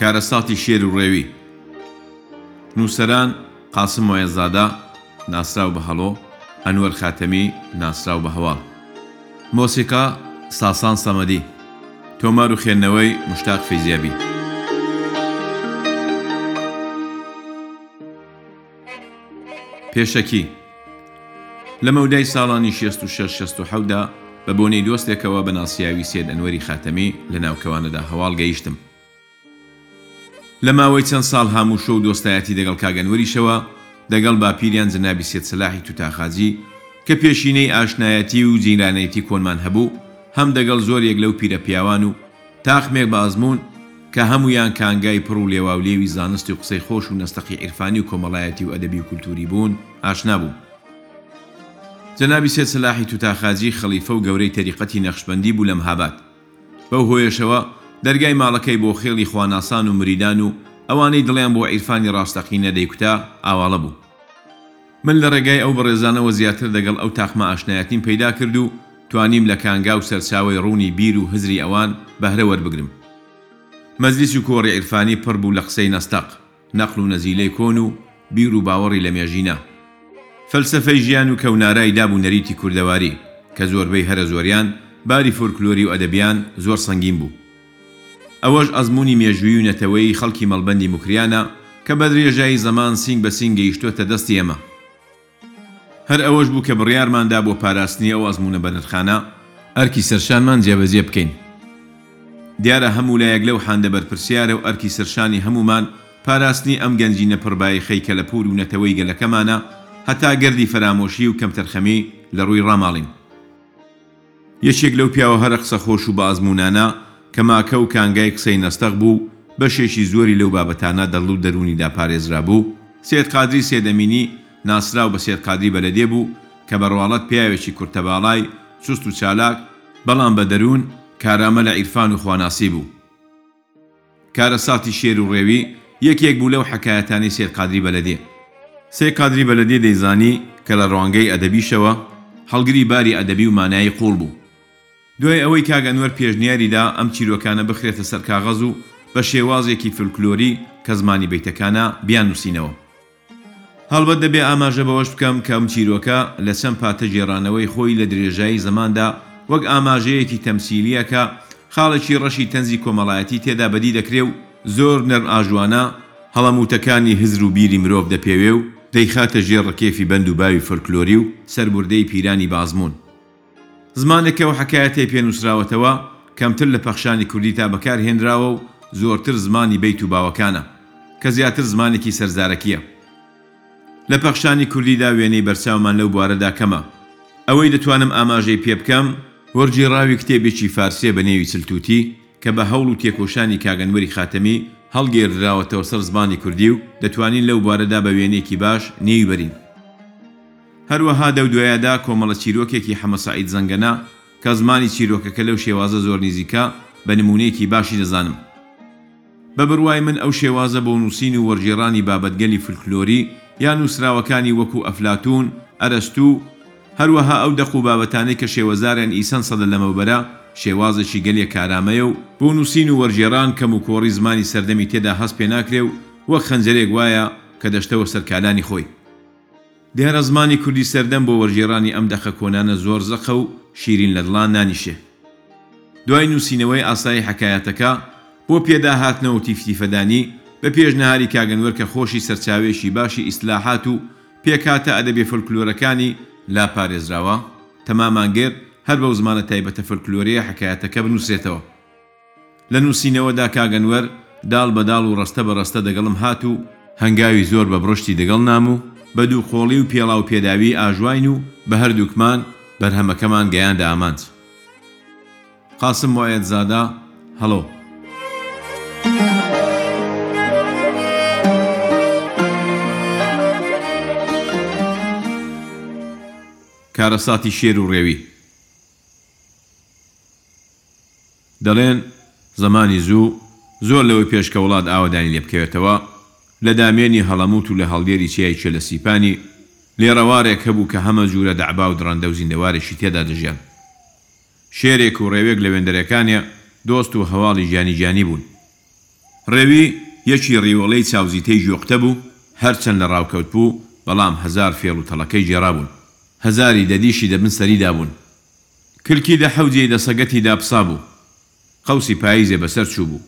کارەساتی شێر و ڕێوی نووسەران قاسم مۆێزادا ناسراو بە هەڵۆ ئەنوەر خاتەمی ناسراو بە هەواڵ مۆسیقا ساسان سەمەدی تۆمار و خوێندنەوەی مشتاق فیزیابی پێشەکی، لە مەودای ساڵانی شێست و شەش شەست و حەوت دا، بە بۆنەی دۆستێکەوە بە ناسیاوی سەید ئەنوەری خاتەمی لە ناو کەوانەدا هەواڵ گەیشتم. لە ماوەی چەند ساڵ هاموشۆ و دۆستایەتی دەگەڵ کاک ئەنوەریشەوە، دەگەڵ باپیریان جنابی سید سەلاحی توتا خاجی، کە پێشینەی ئاشنایەتی و جیرانەیەتی کۆنمان هەبوو، هەم دەگەڵ زۆر یەک لەو پیرە پیاوان و، تاقمێک بە ئەزموون کە هەموویان کانگای پڕ و لێواولێوی زانستی و قسەی خۆش و نەستەقی عیرفانی و کۆمەڵایەتی و ئەدەبی و کولتووری بوون، ئاشنا بووم. جەنابی سێد سەلاحی توتاخاجی خەڵیفە و گەورەی تەریقەتی نەخشبەندی بوو لە مهاباد. بەو هۆیەشەوە دەرگای ماڵەکەی بۆ خێڵی خواناسان و مریدان و ئەوانەی دڵیان بۆ عیرفانی ڕاستەقینە دەیکوتا، ئاواڵە بوو. من لە ڕێگای ئەو بەڕێزانەوە زیاتر دەگەڵ ئەو تاقمە ئاشنایەتیم پەیدا کرد و توانیم لە کانگا و سەرچاوەی ڕوونی بیر و هزری ئەوان بەهرە وەربگرم. مەجلیس و کۆڕی عیرفانی پڕ بوو لە قسەی نەستەق، نەقل و نەزیلەی کۆن و بیر و باوەڕی لە مێژینە. فەلسەفەی ژیان و کەونارای داب و نەریتی کوردەواری، کە زۆربەی هەرە زۆریان باری فۆلکلۆری و ئەدەبیان زۆر سەنگین بوو. ئەوەش ئەزموونی مێژوویی و نەتەوەیی خەڵکی مەڵبەندی موکریانە کە بە درێژایی زەمان سینگ بە سینگ گەیشتۆتە دەستی ئێمە. هەر ئەوەش بوو کە بڕیارمان دا بۆ پاراستنی ئەو ئەزموونە بەنرخانە، ئەرکی سەرشانمان جێبەجێ بکەین. دیارە هەموو لایەک لەو حاندە بەرپرسیارە و ئەرکی سەرشانی هەموومان پاراستنی ئەم گەنجینە پڕ بایەخەی کەلەپوور و نەتەوەی گەلەکەمانە هەتا گەردی فەرامۆشی و کەمتەرخەمی لە ڕووی ڕاماڵین. یەکێک لەو پیاوە هەرە قسە خۆش و بە ئەزموونانە کە ماکە و کانگای قسەی نەستەق بوو و بەشێکی زۆری لەو بابەتانە دەقل و دەروونیدا پارێزرا بوو، سەید قادری سەید ئەمینی ناسراو بە سەید قادری بەلەدێ بوو کە بە ڕواڵەت پیاوێکی کورتەباڵای چوست و چالاک، بەڵام بە دەروون کارامە لە عیرفان و خواناسی بوو. کارەساتی شێر و ڕێوی یەکێک بوو لەو حەکایەتانەی سەید قادری بەلەدێ. سەید قادری بەلەدێ دەیزانی کە لە ڕوانگەی ئەدەبیشەوە هەڵگری باری ئەدەبی و مانایی قووڵ بوو. دوای ئەوەی کاک ئەنوەر پێشنیاری دا ئەم چیرۆکانە بخرێتە سەر کاغەز و بە شێوازێکی فلکلۆری کە زمانی بەیتەکانە بیاننووسینەوە، هەڵبەت دەبێ ئاماژە بەوەش بکەم کە ئەم چیرۆکە لە چەند پاتە گێڕانەوەی خۆی لە درێژایی زەماندا وەک ئاماژەیەکی تەمسیلییە کە خاڵێکی ڕەشی تەنزی کۆمەڵایەتی تێدا بەدی دەکرێ و زۆر نەرمئاژوانە هەڵەمووتەکانی هزر و بیری مرۆڤ دەپێوێ و دەیخاتە ژێر ڕکێفی بەند و باوی فۆلکلۆری و سەربوردەی پیرانی بازموون. زمانێک کە ئەو حەکایەتەی پێ نووسراوەتەوە، کەمتر لە پەخشانی کوردیدا بەکار هێنراوە و زۆرتر زمانی بەیت و باوەکانە، کە زیاتر زمانێکی سەرزارەکییە. لە پەخشانی کوردیدا وێنەی بەرچاومان لەو بوارەدا کەمە. ئەوەی دەتوانم ئاماژەی پێ بکەم، وەرگێڕاوی کتێبێکی فارسییە بە نێوی چل توتی کە بە هەوڵ و تێکۆشانی کاک ئەنوەری خاتەمی هەڵگێردراوەتەوە سەر زمانی کوردی و دەتوانین لەو بوارەدا بە وێنەیەکی باش نێوی بەرین. هەروەها دەودویادا کۆمەڵە چیرۆکێکی حەمە سەعید زەنگەنە کە زمانی چیرۆکەکە لەو شێوازە زۆر نیزیکە بە نموونەیەکی باشی دەزانم. بە بڕوای من ئەو شێوازە بۆ نووسین و وەرگێڕانی بابەتگەلی فلکلۆری یا نووسراوەکانی وەکوو ئەفلاتوون، ئەرەستوو، هەروەها ئەو دەق و بابەتانەی کە شێوەزارێن ی چەند سەدە لەمەوبەرە شێوازێکی گەلێ کارامەیە و بۆ نووسین و وەرگێڕان کەم و کۆڕی زمانی سەردەمی تێدا هەست پێ ناکرێ و وەک خەنجەرێک وایە کە دەشتەوە سەر کالانی خۆی. دیارە زمانی کوردی سەردەم بۆ وەرگێڕانی ئەم دەقە کۆنانە زۆر زەقە و شیرین لە دڵا نانیشێ. دوای نووسینەوەی ئاسایی حەکایەتەکە، بۆ پێداهاتنەوە و تیفتیفەدانی، بە پێشنەهاری کاک ئەنوەر کە خۆشی سەرچاوەیەکی باشی ئیستلاحات و پێکهاتە ئەدەبیە فۆلکلۆرەکانی لا پارێزراوە، تەمامانگێر هەر بەو زمانە تایبەتە فۆلکلۆرییە حەکایەتەکە بنووسرێتەوە. لە نووسینەوەدا کاک ئەنوەر داڵ بە داڵ و ڕەستە بە ڕەستە دەگەڵم هات و، هەنگاوی زۆر بە بڕشتی دەگەڵ نام و بە دوو قۆڵی و پێڵاو پێداویی ئاژواین و بە هەردووکمان بەرهەمەکەمان گەیاندە ئامانج. قاسم موعێدزادە، هەڵۆ! کارەساتی شێر و ڕێوی. دەڵێن زمانی زوو زۆر لەوەی پێش کە وڵات ئاوەدانی لێ بکەوێتەوە، لە دامێنی هەڵەمووت و لە هەڵدێری چیای چێ لە سیپانی، لێڕەوارێک هەبوو کە هەمە جوورە دەعبا و دڕەندە و زیندەوارێکی تێدا دەژیان. شێرێک و ڕێوێک لە وێندەرەکانێ دۆست و هەواڵی گیانی گیانی بوون. ڕێوی یەکی ڕیۆڵەی چاوزیتەی گوێقتە بوو، هەرچەند لە ڕاوکەوت بوو، بەڵام هەزار فێڵ و تەڵەکەی گێڕابوون. هەزاری دە دیشی دە بن سەری دابوون کلکی دە حەوجێی دە سەگەتی دا پسابوو قەوسی پاییزێ بە سەر چووبوو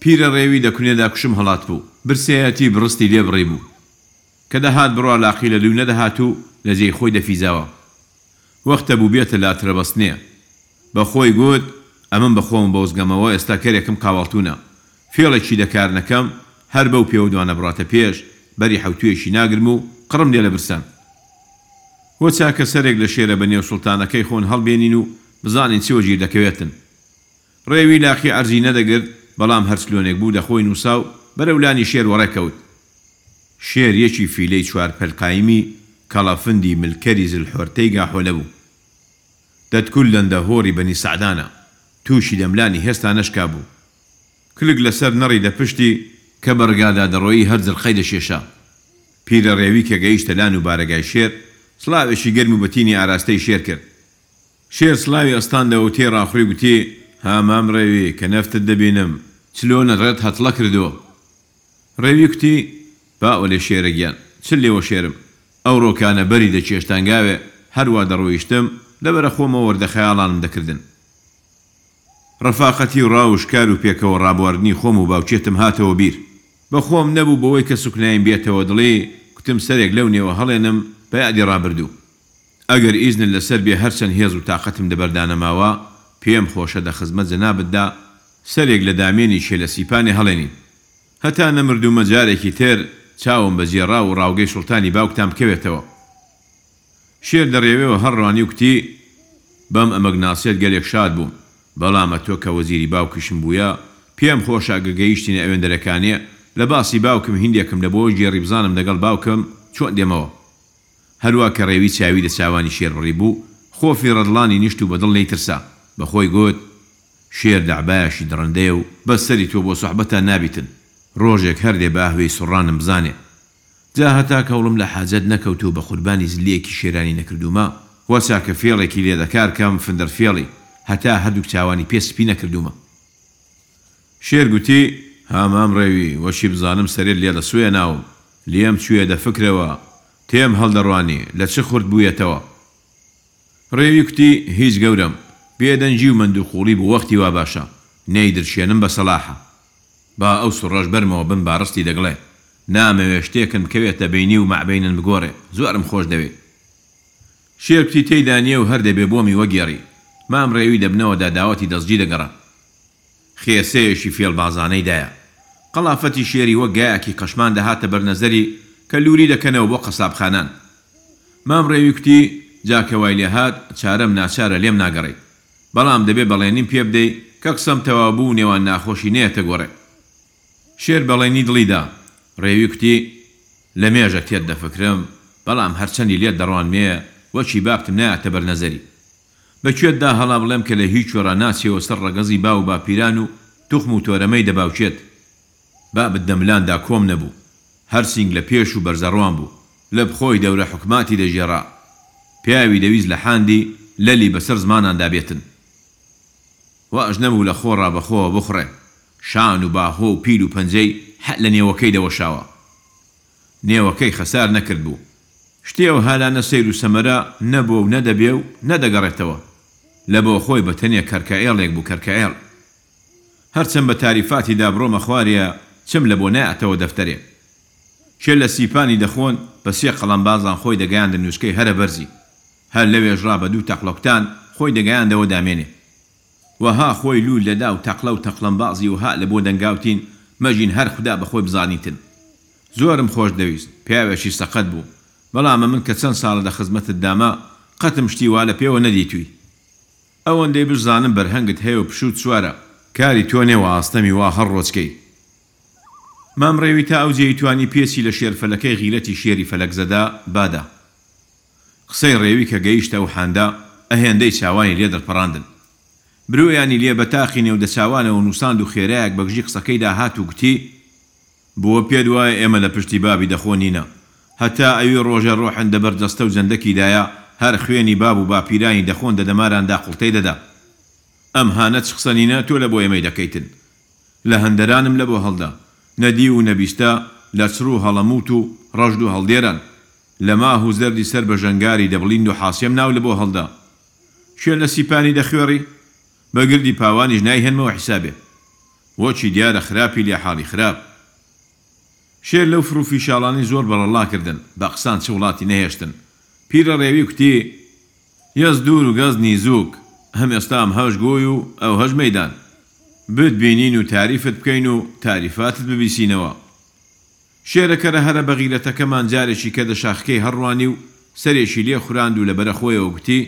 پیرە ڕێوی دە کونێ دا کوشم هەڵاتبوو برسێەتی بڕستی لێ بڕیبوو کە دە هات بڕا لاقی لە دوو نە دە هاتوو لە جێی خۆی دە فیزاوە وەختە بوو بێتە لا ترە بەستنێ بە خۆی گوت، ئەمن بە خۆم بەوزگەمەوە ئێستا کەرێکم قاوەڵتوونە. فێڵێکی لە کار نەکەم، هەر بەو پێوە دوانە بڕاتە پێش، بەری حەوتوویەکی ناگرم و قڕم لێ لە برسان. هۆ چاکە سەرێک لە شێرە بە نێو سوڵتانەکەی خۆن هەڵبێنین و بزانین چ وەجیر دەکەوێتن. ڕێوی لاقی عەرزی نەدەگرت، بەڵام هەر چلۆنێک بوو دە خۆی نووسا و بەرەو لانی شێر وەڕێ کەوت. شێر یەکی فیلەی چوار پەل قایمی، کەڵەفندی ملکەری زلحۆرتەی گاحۆلە بوو. دەتگول لەندە هۆری بەنی سەعدانە توشی دەملانی هێستا نەشکا بوو کلک لەسەر نەڕی دە پشتی کە بە رگادا دەڕۆیی هەر جرقەی دە شێشا پیرە رێوی کە گەیشتە لان و بارەگای شێر سڵاوێکی گەرم و بەتینی ئاراستەی شێر کرد شێر سڵاوی ئەستاندەوە و تێی راخوری گوتی ها مام رێوی کە نەفتت دەبینم چلۆنە رێت هەتڵە کردوە. ڕێوی کوتی، با وەلێ شێرە گیان، چ لێوە شێرم، ئەوڕۆ کانە بەری دەکێشتان گاوێ، هەر وا دەڕۆیشتم، لە بەرە خۆمە وەردە خەیاڵانم دەکردن. ڕەفاقەتی و ڕاو و شکار و پێکەوە ڕابواردنی خۆم و باوکێتم هاتەوە بیر. بە خۆم نەبوو بەوەی کە سوکناییم بێتەوە دڵی، کوتم سەرێک لەو نێوە هەڵێنم بە یادی ڕابردوو. ئەگەر ئیزنت لەسەر بێ هەرچەند هێز و تاقەتم لەبەردا نەماوە پێم خۆشە دە خزمەت جەنابتدا سەرێک لە دامێنی شێلە سیپانێ هەڵێنین هەتا نەمردوومە جارێکی تر چاوم بە جێ ڕاو و ڕاوگەی سوڵتانی باوکتان بکەوێتەوە شێر لە ڕێوێوە هەڵ ڕوانی و کوتی بەم ئەمەک ناسێت گەلێک شاد بووم بەڵام ئەتۆ کە وەزیری باوکیشم بوویە پێم خۆشە ئەگە گەیشتینە ئەوێندەرەکانێ لە باسی باوکم هیندێکم لە بۆ گێڕی بزانم لەگەڵ باوکم چۆن دێمەوە. هەروا کە ڕێوی چاوی لە چاوانی شێر بڕیبوو، خۆفی ڕەدڵانی نیشت و بە دڵ نەیترسا، بە خۆی گوت، شێر دەعبایەشی دڕندەیە و بەس سەری تۆ بۆ سوحبەتان نابیتن، ڕۆژێک هەر دێ با هوێی سوڕانم بزانێ. جا هەتا کەوڵم لە حاجەت نەکەوت و بە قوربانی زلیەکی شێرانی نەکردوومە، خوا چاکە فێڵێکی لێ دەکار کەم فندڕ فێڵی، هەتا هەردووک چاوانی پێ سپی نەکردوومە. شێر گوتی، ها مام ڕێوی، وەچی بزانم سەرێت لێ دەسوێنا و لێم چوویە دە فکرەوە، تێم هەڵدەڕوانی لە چ خورد بوویەتەوە؟ ڕێوی کوتی، هیچ گەورەم، بێدەنگی و مەندووقووڵی بۆ وەختی وا باشە، نەیدرشێنم بە سەلاحە. با ئەو سوڕەش بەرمەوە بم بارستی دەگڵێ، نامەوێ شتێکن بکەوێتە بەینی و مابەینن بگۆڕێ، زۆرم خۆش دەوێی. شێرپتی تێیدا نیە و هەر دەبێ بۆ میوەگێڕی مام ڕێوی دەبنەوە دا داوەتی دەستجی دەگەڕا خێسەیەشی فێڵبازانەی دایە قەڵافەتی شێری وەک گایەکی قەشمان دەهاتە بەر نەزەری کە لوری دەکەنەوە بۆ قەسابخانان مام ڕێوی کوتی جا کە وای لێ هات چارەم ناچارە لێم ناگەڕێی بەڵام دەبێ بەڵێنیم پێ بدەی کە قسەم تەواو بوو نێوان ناخۆشی نەیەتە گۆڕێ شێر بەڵێنی دڵی دا. ڕێوی کوتی، لە مێژە تێت دەفکرم، بەڵام هەرچەندی لێت دەڕوانمێ، وەکی باپتم نایەتە بەر نەزەری. بە کوێت دا هەڵا بڵێم کە لە هیچ وێڕا ناچێوە سەر ڕەگەزی باو و باپیران و توخم و تۆرە مەیدە باوکێت؟ بابت دە ملان دا کۆم نەبوو. هەر سینگ لە پێش و بەرزەڕوان بوو. لپ خۆی دەورە حوکماتی دەگێڕا. پیاوی دەویست لە حاندی لەلی بە سەر زماناندا بێتن. واش نەبوو لە خۆڕا بە خۆوە بخوڕێ. شان و باهۆ و پیل و پەنجەی حە لە نێوەکەی دەوەشاوە. نێوەکەی خەسار نەکردبوو. شتی ئەو هالانە سەیر و سەمەرە نەبووە و نەدەبێ و نەدەگەڕێتەوە. لە بۆ خۆی بە تەنێ کەرکەێڵێک بوو کەرکەێڵ. هەر چەند بە تاریفاتی دا بڕۆمە خوارێ چم لە بۆ نایەتەوە دەفتەرێ. کێ لە سیپانی دەخۆن بە سێ قەڵەم بازان خۆی دەگەیاندە نووسکەی هەرە بەرزی. هەر لەوێش ڕا بە دوو تەقڵەکوتان خۆی دەگەیاندەوە دامێنێ. و ها خۆی لوول دەدا و تەقلە و تەقلەمبازی و ها لە بۆ دەنگاوتین مەژین هەر خودا بە خۆی بزانیتن زۆرم خۆش دەویست پیاوێکی سەقەت بوو بەڵام ئەمن کە چەند ساڵە لە خزمەتت دامە قەتم شتی وا لە پێوە نەدیتووی ئەوەندەی بشزانم بەرهەنگت هەیە و پشووت سوارە کاری تۆ نیە وە ئاستەمی وا هەر ڕۆچکەی مام ڕێوی تا ئەو جێی توانی پێچی لە شێرفەلەکەی غیرەتی شێری فەلەکزەدا بادا. قسەی ڕێوی کە گەیشتە ئەو حاندە، ئەهێندەی چاوانی لێ دڕپەڕاندن. برۆیانی لێ بە تاقی نێو دەچاوانەوە نووساند و خێرایەک بەگژی قسەکەیدا هات و گوتی، بۆ پێت وایە ئێمە لە پشتی بابی دەخۆ نینە؟ هەتا ئەوی ڕۆژە ڕۆحن دە بەر جەستە و جەندەکیدایە، هەر خوێنی باب و باپیرانی دەخۆن دە دەماراندا قڵتەی دەدا. ئەم هانە چ قسە نینە تۆ لە بۆ ئێمەی دەکەیتن؟ لە هەندەرانم لە بۆ هەڵدا، نە دیو و نە بیستە، لە چڕ و هەڵەمووت و ڕەژد و هەڵدێران. لە ماه و زەردی سەر بە ژەنگاری دە بڵیند و حاسیەم ناو لە بۆ هەڵدا شوێن لە سیپانی دە خوێڕی بە گردی پاوانیش نایهێنمەوە حیسابێ وە چی دیارە خراپی لێ حاڵی خراپ شێر لەو فڕو فیشاڵانەی زۆر بەڵەڵا کردن بە قسان چ وڵاتی نەهێشتن پیرە ڕێوی کوتی یەز دوور و گەز نیزووک هەم ئێستا ئەم هەش گۆی و ئەو هەش مەیدان بت بینین و تاریفت بکەین و تاریفاتت ببیسینەوە شێرەکەرە هەرە بەغیرەتەکەمان جارێکی کە دە شاخکەی هەڕوانی و سەرێکی لێ خوراند و لە بەرە خۆیەوە گوتی،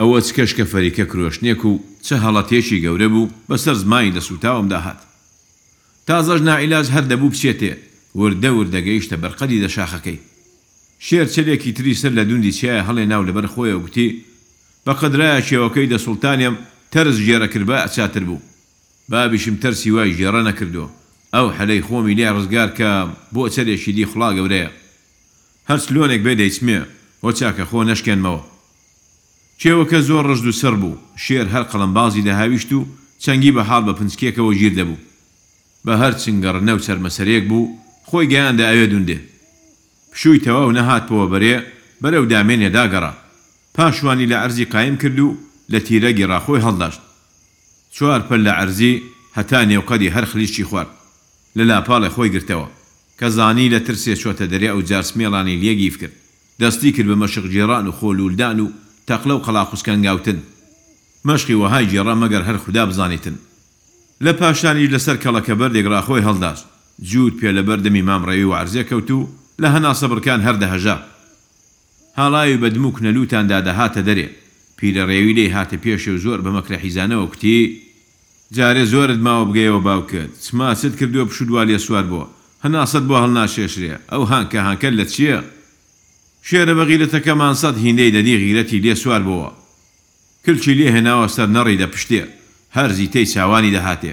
ئەوە چ کەشکە فەریکە کرۆشنێک و چ هەڵەتێکی گەورە بوو بە سەر زمانی دە سووتاوم دا هات. تازەش ناعیلاج هەر دەبوو بچێتێ، وردە وردە گەیشتە بەر قەدی دە شاخەکەی. شێر چەلێکی تری سەر لە دوندی چیایە هەڵێ نا و لە بەر خۆیەوە گوتی، بە قەدرایە کێوەکەی دە سوڵتانێم تەرز ژێرەکربا ئەچا تر بوو. بابیشم ترسی وای ژێڕە نەکردوە ئەو حەلەی خۆمی لێ ڕزگار کام بۆ چەرێکی دی خوڵا گەورەیە هەرچ لۆنێک بێ دەیچمێ هۆ چاکە خۆ نەشکێنمەوە کێوەکە زۆر ڕژد و سڕ بوو شێر هەر قەڵەمبازی دەهاویشت و چەنگی بە حاڵ بە پنچکێکەوە ژیر دەبوو بە هەر چنگە ڕنە و چەرمەسەرێک بوو خۆی گەیاندە ئەوێ دوندێ پشووی تەواو نەهات پۆوە بەرێ بەرەو دامێنێ داگەڕا پاشوانی لە عەرزی قایم کرد و لە تیرەگی ڕا خۆی هەڵداشت چوار پەل لە عەرزی هەتا نێو قەدی هەر خلیچکی خوارد لە لاپاڵێ خۆی گرتەوە کە زانی لە ترسێ چۆتە دەرێ ئەو جار سمێڵانی لێ گیڤ کرد دەستی کرد بە مەشق گێڕان و خۆ لوول دان و تەقلە و قەڵاقوس کەنگاوتن مەشقی وەهای گێڕا مەگەر هەر خودا بزانیتن لە پاشانیش لە سەر کەڵەکە بەردێک ڕا خۆی هەڵداست جووت پێ لە بەر دەمی مام ڕێوی وە عەرزێ کەوت و لە هەناسە بڕکان هەر دەهەژا هاڵاوی بە دموو کنەلووتاندا دەهاتە دەرێ. پیرەڕێوی لێی هاتە پێشێ و زۆر بە مەکرەحیزانەوە کوتی، جارێ زۆرت ماوە بگەیەوە باوکت، چما چت کردووە پشووت وا لێ سوار بووە، هەناسەت بۆ هەڵناکێشرێ، ئەو هانکە هانکەت لە چییە؟ شێرە بەغیرەتەکەمان سەد هیندەی دەدی غیرەتی لێ سوار بۆوە. کلکی لێ هێناوە سەر نەڕی دەپشتێ. هەر زیتەی چاوانی دەهاتێ.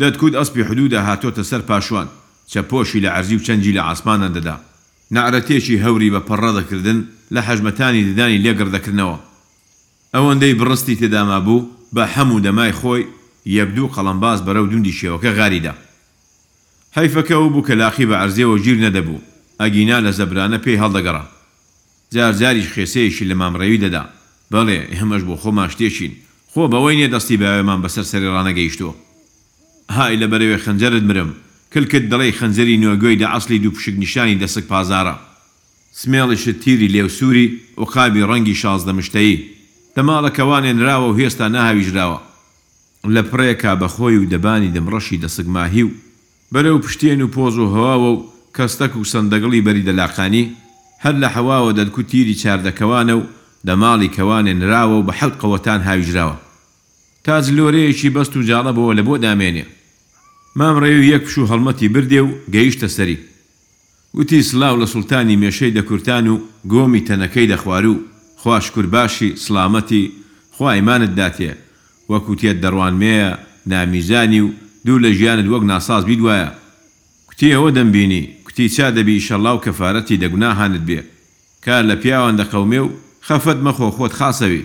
دەتکوت ئەسپی حدودە هاتۆتە سەر پاشوان چە پۆشی لە عەرزی و چەنگی لە عاسمانان دەدا نەعرەتێکی هەوری بە پە ڕدەکردن لە حەژمەتانی ددانی لێ گڕ دەکردنەوە ئەوەندەی بڕستی تێدا مابوو بە حە موو دەمای خۆی یەک دوو قەڵەم باز بەرەو دوندی شێوەکە غاری دا حەیفەکە ئەو بوو کە لاقی بە عەرزێوە گیر نەدەبوو ئەگینا لە زەبرانە پێی هەڵدەگەڕا جار جاریش خێسەیەکی لە مام ڕێوی دەدا. بەڵێ، ئێمەش بۆ خۆمان شتێکین. خۆ بەوەی نییە دەستی باوێمان بەسەر سەری ڕانەگەیشتووە. ئای لە بەرەێ خەنجەرت مرم، کلکت دەڵێی خەنجەری نۆ گۆی دە ئەسڵی دوو پشک نیشانی دەسک پازارە. سمێڵیشت تیری لێو سووری، ئوقابی ڕەنگی شازدە مشتەیی. دەماڵە کەوانێ نراوە و هێستا ناهاویژراوە. لە پڕێکا بە خۆی و دەبانی دەمڕەشی دەسک ماهی و بەرەو پشتێن و پۆز و هەواوە و کەستەک و سەندەگڵی بەری دەلاقانی، هەر لە حەواوە دەلک و تیری چاردە کەوانە و دەماڵی کەوانێ نراوە و بە حەوت قەوەتان هاویژراوە. تاج لۆرەیەکی بەست و جاڵە بۆوە لە بۆ دامێنێ. مام ڕێوی یەک پشوو هەڵمەتی بردێ و گەیشتە سەری. وتی، سڵاو لە سوڵتانی مێشەی دەکورتان و گۆمی تەنەکەی دەخوارو، خوا شکور باشی، سڵامەتی، خوا ئیمانت داتێ، وەک وتیەت دەڕوان مێیە، نامیزانی و دوور لە ژیانت وەک ناساز بیت وایە. کوتی ئەوە دەمبینی، کوتی چا دەبی ئیشەڵا و کەفارەتی دە گوناهانت بێ. کار لە پیاوان دەقەومێ و خەفەت مەخۆ خۆت خاسەوی.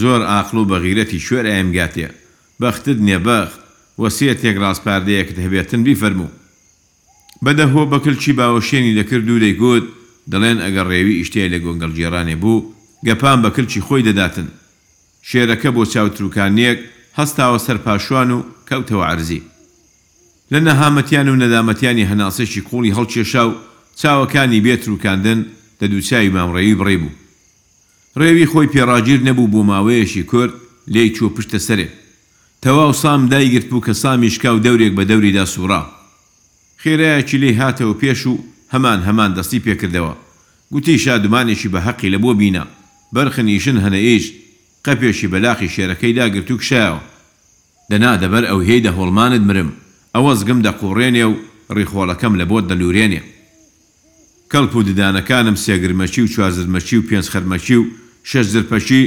زۆر ئاقڵ و بەغیرەتی شۆێر ئەیەم گاتێ بەختت نیە بەخت وە سێ تێک ڕاسپاردەیەکت هەبێتن بیفەرموو بە دە هۆ بەکل چی باوەشێنی دەکرد و دەیگووت دەڵێن ئەگەر ڕێوی ئیشتێ لە گۆنگەڵ گێڕانێ بوو گەپان بە کلکی خۆی دەداتن شێرەکە بۆ چاو تروکانیەک هەستاوە سەر پاشوان و کەوتەوە عەرزی لە نەهامەتیان و نەدامەتیانی هەناسەێکی قوڵی هەڵکێشا و چاوەکانی بێ تروکاندن دە دووچاوی مام ڕێوی بڕیبوو ڕێوی خۆی پێڕاگیر نەبوو بۆ ماوەیەکی کورت لێی چوو پشتە سەرێ تەواو سام دایگرت بوو کە سامی شکا و دەورێک بە دەوریدا سووڕا خێرایەکی لێی هاتەوە پێش و هەمان هەمان دەستی پێ کردەوە گوتی شادومانێکی بە هەقی لە بۆ بینە بەرخ نیشن هەنە ئیج قەپێکی بە لاقی شێرەکەی دا گرت و کشایەوە دەنا دەبەر ئەو هێی دە هۆڵمانت مرم ئەوەزگم دە قووڕێنێ و ڕیخۆڵەکەم لە بۆت دە لوورێنێ. کەڵک و ددانەکانم سێ گرمەکی و چوار زرمەکی و پێنج خرمەکی و شەش زرپەکی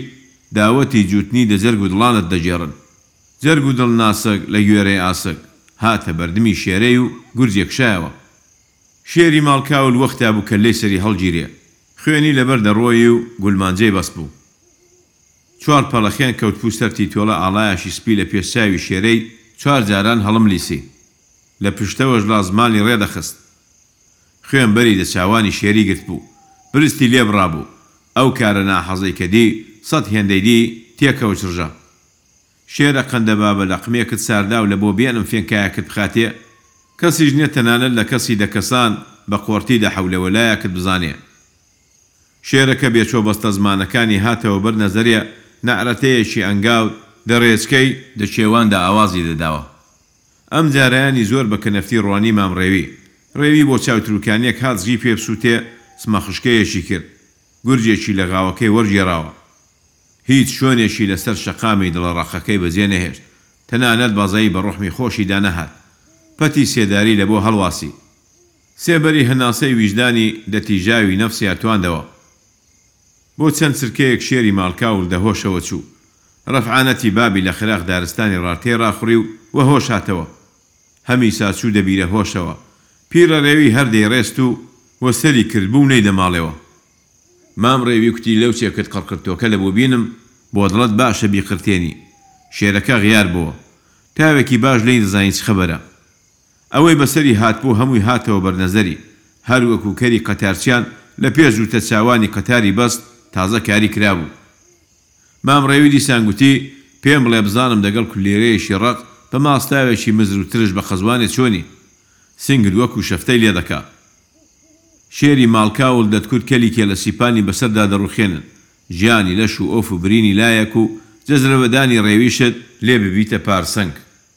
داوەتی جووتنی دە جەرگ و دڵانت دەگێڕن جەرگ و دڵ ناسک لە گوێرەی ئاسک هاتە بەردمی شێرەی و گورجێ کشایەوە شێری ماڵ کاول وەختا بوو کەللەی سەری هەڵگیرێ خوێنی لەبەر دەڕۆیی و گولمان جێ بەس بوو چوار پەڵە خێن کەوتبوو سەر تیتۆڵە ئاڵایەکی سپی لە پێش چاوی شێرەی چوار جاران هەڵملیسی لە پشتەوەش ڵازماڵی ڕێ دەخست خوێن بەری لە چاوانی شێری گرتبوو برستی لێ بڕابوو ئەو کارە ناحەزەی کە دی سەد هێندەی دی تێکەوچڕژا شێرە قندە بابە لە قمێکت سارداو لە بۆ بێنم فێنکایەکت بخاتێ کەسیش نیە تەنانەت لە کەسی دە کەسان بە قۆرتی لە حەولەوەلایەکت بزانێ شێرەکە بێ چۆ بەستە زمانەکانی هاتەوە بەر نەزەرێ نەعرەتەیەکی ئەنگاو دە رێچکەی دە کێواندا ئاوازی دەداوە ئەم جارەیانی زۆر بە کەنەفتی ڕوانی مام ڕێوی. ڕێوی بۆ چاو تروکانیەک هات زگی پێ بسوتێ سمەخشکەیەکی کرد. گورجێکی لە غاوەکەی وەرگێراوە. هیچ شوێنێکی لە سەر شەقامی دڵە ڕەقەکەی بە جێ نەهێشت. تەنانەت بەزەی بە ڕوحمی خۆشی دا نەهات. پەتی سێداری لە بۆ هەڵواسی. سێبەری هەناسەی ویژدانی لە تیژاوی نەفسیا تواندەوە. بۆ چەند چرکەیەک شێری ماڵکاول دە هۆشەوە چوو. رەفعانەتی بابی لە خراخ دارستانی ڕار تێ ڕاخوڕی و وە هۆش هاتەوە. هەمیسا چوو دە بیرە هۆشەوە. پیڕە رێوی هەر دەی ڕێست و وە سەری کرد بوو نەی دە ماڵێوە. مام ڕێوی کوتی لەو چێکت قڕقرتۆکە لە بوو بینم، بۆ دڵت باشە بیقرتێنی. شێرەکە غیار بۆوە. تاوێکی باش لێی دزانی چ خەبەرە. ئەوەی بەسەری هاتبوو هەمووی هاتەوە بەر نەزەری، هەر وەکو کەری قەتارچیان لە پێش جووتە چاوانی قەتاری بەست تازە کاری کرابوو. مام ڕێوی دیسان گوتی، پێم بڵێ بزانم دەگەڵ کولێرەیەکی ڕەق بە ماستاوێکی مزر و ترش بە قەزوانێ چۆنی؟ سنگت وەکو شەفتەی لێ دەکا. شێری ماڵ کاول دەت کورد کەلی کێلە سیپانی بەسەر دادەڕووخێنن، ژانی لەش و ئۆف و برینی لایەک و جەزرەبەدانی ڕێویشت، لێ ببیتە پارسەنگ،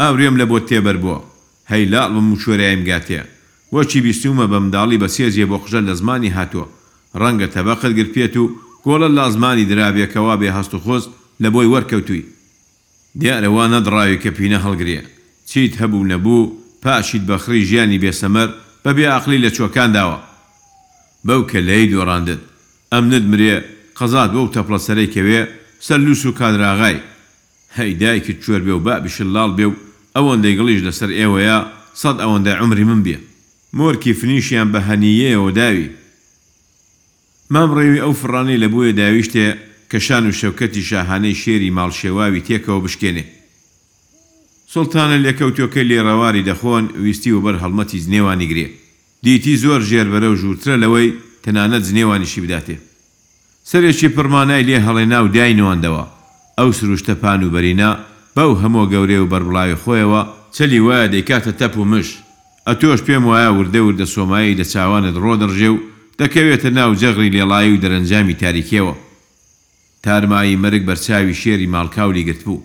ئاورێم لە بۆت تێبەر بۆ. هەی لاڵ بم و چۆریایم گاتێ. وە چی بیستوومە بە منداڵی بە سێ جێ بۆ قژە لە زمانی هاتووە. ڕەنگە تەبەقت گرت پێت و گۆڵە لا زمانی درابێ کە وا بێ هەست و خۆز لە بۆی وەرکەوتووی. دیارە وا نەدڕاوی کە پینە هەڵگرێ. چیت هەبوو نەبوو پاشیت بە خڕی ژیانی بێ سەمەر بە بێ ئاقلی لە چۆکان داوە. بەو کەللەی دۆڕاندت. ئەمنت مرێ، قەزات بەو تەپڵە سەرەی کەوێ سەر لووس و کادراغای. هەی دایکت کوێر بێ و بابیشت لاڵ بێ و ئەوەندەی گڵیش لەسەر ئێوەیە سەد ئەوەندەی عومری من بێ. مۆرکی فنیشیان بە هەنییەیەوە داوی. مام ڕێوی ئەو فڕانەی لە بۆیە داویشتێ کە شان و شەوکەتی شاهانەی شێری ماڵشێواوی تێکەوە بشکێنێ. سوڵتانە لێکەوتووەکەی لێڕەواری دەخۆن ویستی وەبەر هەڵمەتی جنێوانی گرێ. دیتی زۆر ژێربەرەو ژوورترە لەوەی تەنانەت جنێوانیشی بداتێ. سەرێکی پڕ مانای لێ هەڵێنا و دای نواندەوە. ئەو سروشتە پان و بەرینە، بەو هەموە گەورەی و بەربڵاوی خۆیەوە، چلی وایە دەیکاتە تەپ و مژ، ئەتۆش پێم وایە وردە وردە سۆمایەی لە چاوانت ڕۆدەڕژێ و دەکەوێتە ناو جەغری لێڵایی و دەرەنجامی تاریکیەوە. تارمایی مەرگ بەرچاوی شێری ماڵکاولی گرتبوو.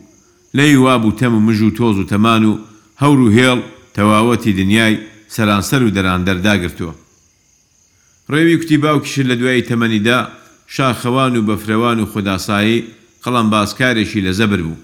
لێی وابوو تەم و مژ و تۆز و تەمان و هەور و هێڵ تەواوەتی دنیای سەرانسەر و دەراندەر داگرتووە. ڕێوی کوتی باوکی شر لە دوای تەمەنیدا شاخەوان و بەفرەوان و خۆداسایی قەڵەمبازکارێکی لە زەبر بوو.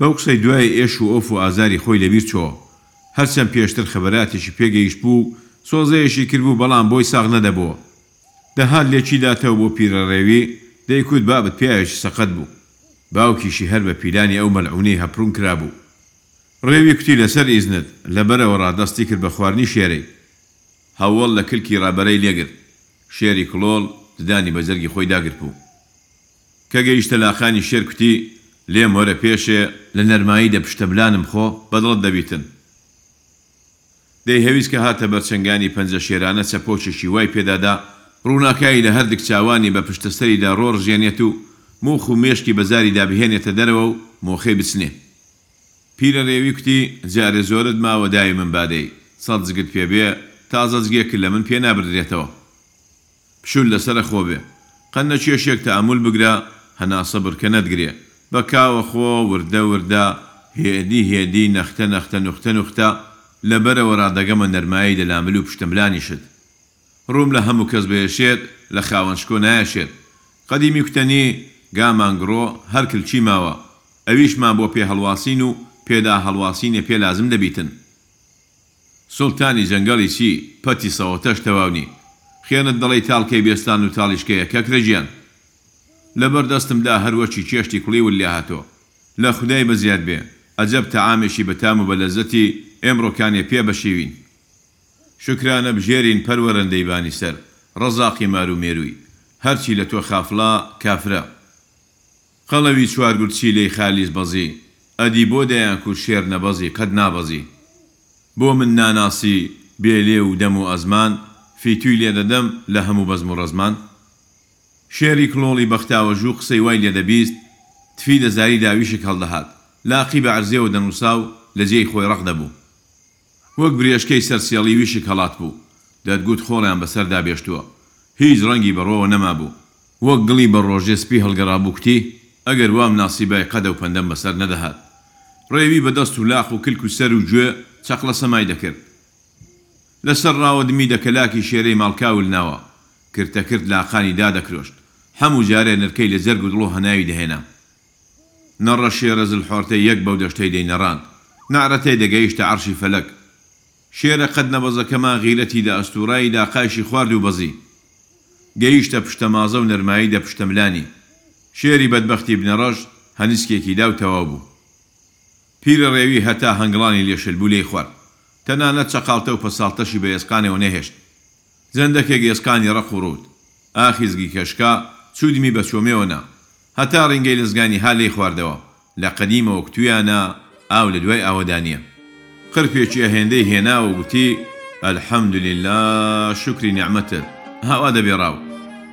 بەو قسەی دوایێ ئێش و ئۆف و ئازاری خۆی لەبیر چۆ. هەرچەند پێشتر خەبەراتێکی پێ گەیشتبوو و سۆزەیەشی کردبوو بەڵام بۆی ساغ نەدەبۆ. دە هات لێکی داتەوە بۆ پیرەڕێوی، دەیکوت بابت پیاوێکی سەقەت بوو. باوکیشی هەر بە پیلانی ئەو مەلعونەی هەپرون کرابوو. ڕێوی کوتی لەسەر ئیزنت، لە بەرەوە ڕا دەستی کرد بە خواردنی شێرەی. هەوەڵ لە کلکی ڕا بەرەی لێگرت. شێری کڵۆڵ ددانی بە جەرگی خۆی داگرتبوو. کە گەیشتە لاقانی شێر کوتی، لێم وەرە پێشێ، لە نەرمایی دە پشتەبلانم خۆ، بە دڵت دەبیتن. دەیهەویست کە هاتە بەر چنگانی پەنجە شێرانە چەپۆکێکی وای پێ دادا، ڕووناکایی لە هەردک چاوانی بە پشتە سەریدا ڕۆڕژێنێت و موخ و مێشکی بە زاریدا بهێنێتە دەرەوە و مۆخەی بچنێ. پیرە رێوی کوتی، جارێ زۆرت ماوە داوی من بادەی، سەد جگت پێ بێ، تازە جگێکت لە من پێ نابردرێتەوە. پشوت لەسەرە خۆ بێ قە نە کێشێک تە ئەمول بگرە هە ناسە برکە نەت گرێ بە کاوە خۆ وردە وردە هێ دی هێ دی نەختە نەختە نوختە نوختە لە بەرە وە ڕا دە گە مە نەرمایی دە لامل و پشتە ملانیشت ڕووم لە هە مو کەس بە یە شێت لە خاوەن شکۆ نایە شێت قە دی میکوتە نی گا مانگڕۆ هەر کل چی ماوە ئە ویشمان بۆ پێ هە ڵواسین و پێ دا هە ڵواسینێ پێ لازم دە بیتن. سوڵتانی جەنگەڵی چی پەتی سەوەتەش تەواو نی خێنت دەڵێی تاڵکەی بێستان و تاڵیشکەیە کەکرە گیان لەبەر دەستم دا هەر وەکی کێشتی کوڵی وللە هاتۆ لە خودای بەزیاد بێ ئەجەب تەعامێکی بە تام و بە لەزەتی ئێمڕۆ کانێ پێ بەشیوین شوکرانە بژێرین پەروەرەندەی بانی سەر ڕەزاقی مارو مێروی هەرچی لە تۆ خافڵە کافرە قەڵەوی چوار گورچیلەی خالیس بەزی ئەدی بۆ دەیان کورد شێر نەبەزی قەت نابەزی بۆ من ناناسی بێ لێو و دەم و ئەزمان فیتوی لێ دەدەم لە هەموو بەزم و ڕەزمان شێری کڵۆڵی بەختاوەژوو قسەی وای لێ دەبیست تفی لە زاری داویشک هەڵدەهات لاقی بە عەرزێوە دەنووسا و لە جێی خۆی ڕەق دەبوو وەک برێشکەی سەر سێڵی ویشک هەڵاتبوو، دەتگوت خۆڵیان بەسەر دابێشتووە، هیچ ڕەنگی بەڕۆوە نەمابوو، وەک گڵی بە ڕۆژێ سپی هەڵگەڕابوو کوتی، ئەگەر وام ناسیبای قەدەو پەندەم بەسەر نەدەهات. ڕێوی بە دەست و لاق و کلک و سەر و گوێ چەقڵە سەمای دەکرد. لە سەر ڕاوە دمی دەکەلاکی شێرەی ماڵ کاول ناوە، کرتەکرت لاقانی دادەکرۆشت، حەموو جارێ نرکەی لە جەرگ و دڵۆ هەناوی دەهێنا. نەڕە شێرە زلحۆرتەی یەک بەو دەشتەی دەینەڕاند. نەعرەتەی دەگەیشتە عەرشی فەلەک. شێرە قەد نەبەزەکەمان غیرەتی دە ئەستوورایی داقایشی خوارد و بەزی. گەیشتە پشتە مازە و نەرمایی دە پشتە ملانی. شێری بەدبەختی بنەڕەش هەنیسکێکی دا و تەواو بوو. پیرە ڕێوی هەتا هەنگڵانی لێ شل بوو لێی خوارد. تەنانەت چەقاڵتە و پەساڵتەشی بە ئێسقانێوە نەهێشت. جەندەکێک ئێسقانی ڕەق و ڕووت. ئاخی زگیکە شکا، چوودمی بە چۆمێوە نا. هەتا ڕینگەی لزگانی ها لێی خواردەوە لە قەدیمەوە کتویانە ئاو لە دوای ئاوەدا نیە قرپێکی هێندەی هێناوە و گوتی الحمدللە شوکری نیعمەتت ئاوا دەبێ ڕاو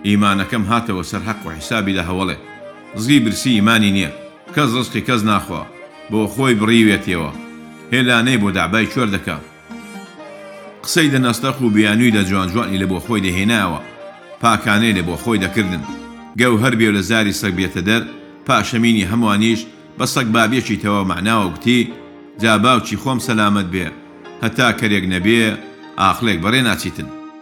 ئیمانەکەم هاتەوە سەر هەق و حیسابی لە هەوەڵێ زگی برسی ئیمانی نیە کەس ڕزقی کەس ناخوا بۆ خۆی بڕیوێتیەوە هێلانەی بۆ دەعبای چۆر دەکا قسەی لە نەستەق و بیانوی لە جوان جوانی لە بۆ خۆی دەهێنایەوە پاکانەی لە بۆ خۆی دەکردن گەوهەر بێ و لە زاری سەگ بێتە دەر پاشەمینی هەموانیش بە سەگ بابێکی تەواو مەعناوە گوتی جا باوکی خۆم سەلامەت بێ هەتا کەرێک نەبێ ئاقلێک بەڕێ ناچیتن.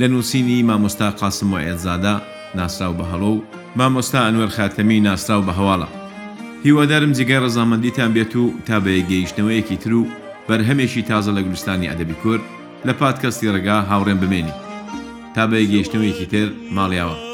لە نووسینی مامۆستا قاسم وەئێدزادە ناسراو بە هەڵۆ و مامۆستا ئەنوەر خاتەمی ناسراو بە هەواڵە. هیوادارم جێگای ڕەزامەندیتان بێت و تا بە یەکگەیشتنەوەیەکی تر و بەرهەمێکی تازە لە گولستانی ئەدەبی کورد لە پادکەستی ڕەگا هاوڕێم بمێنی. تا بە یەکگەیشتنەوەیەکی تر، ماڵیاوا.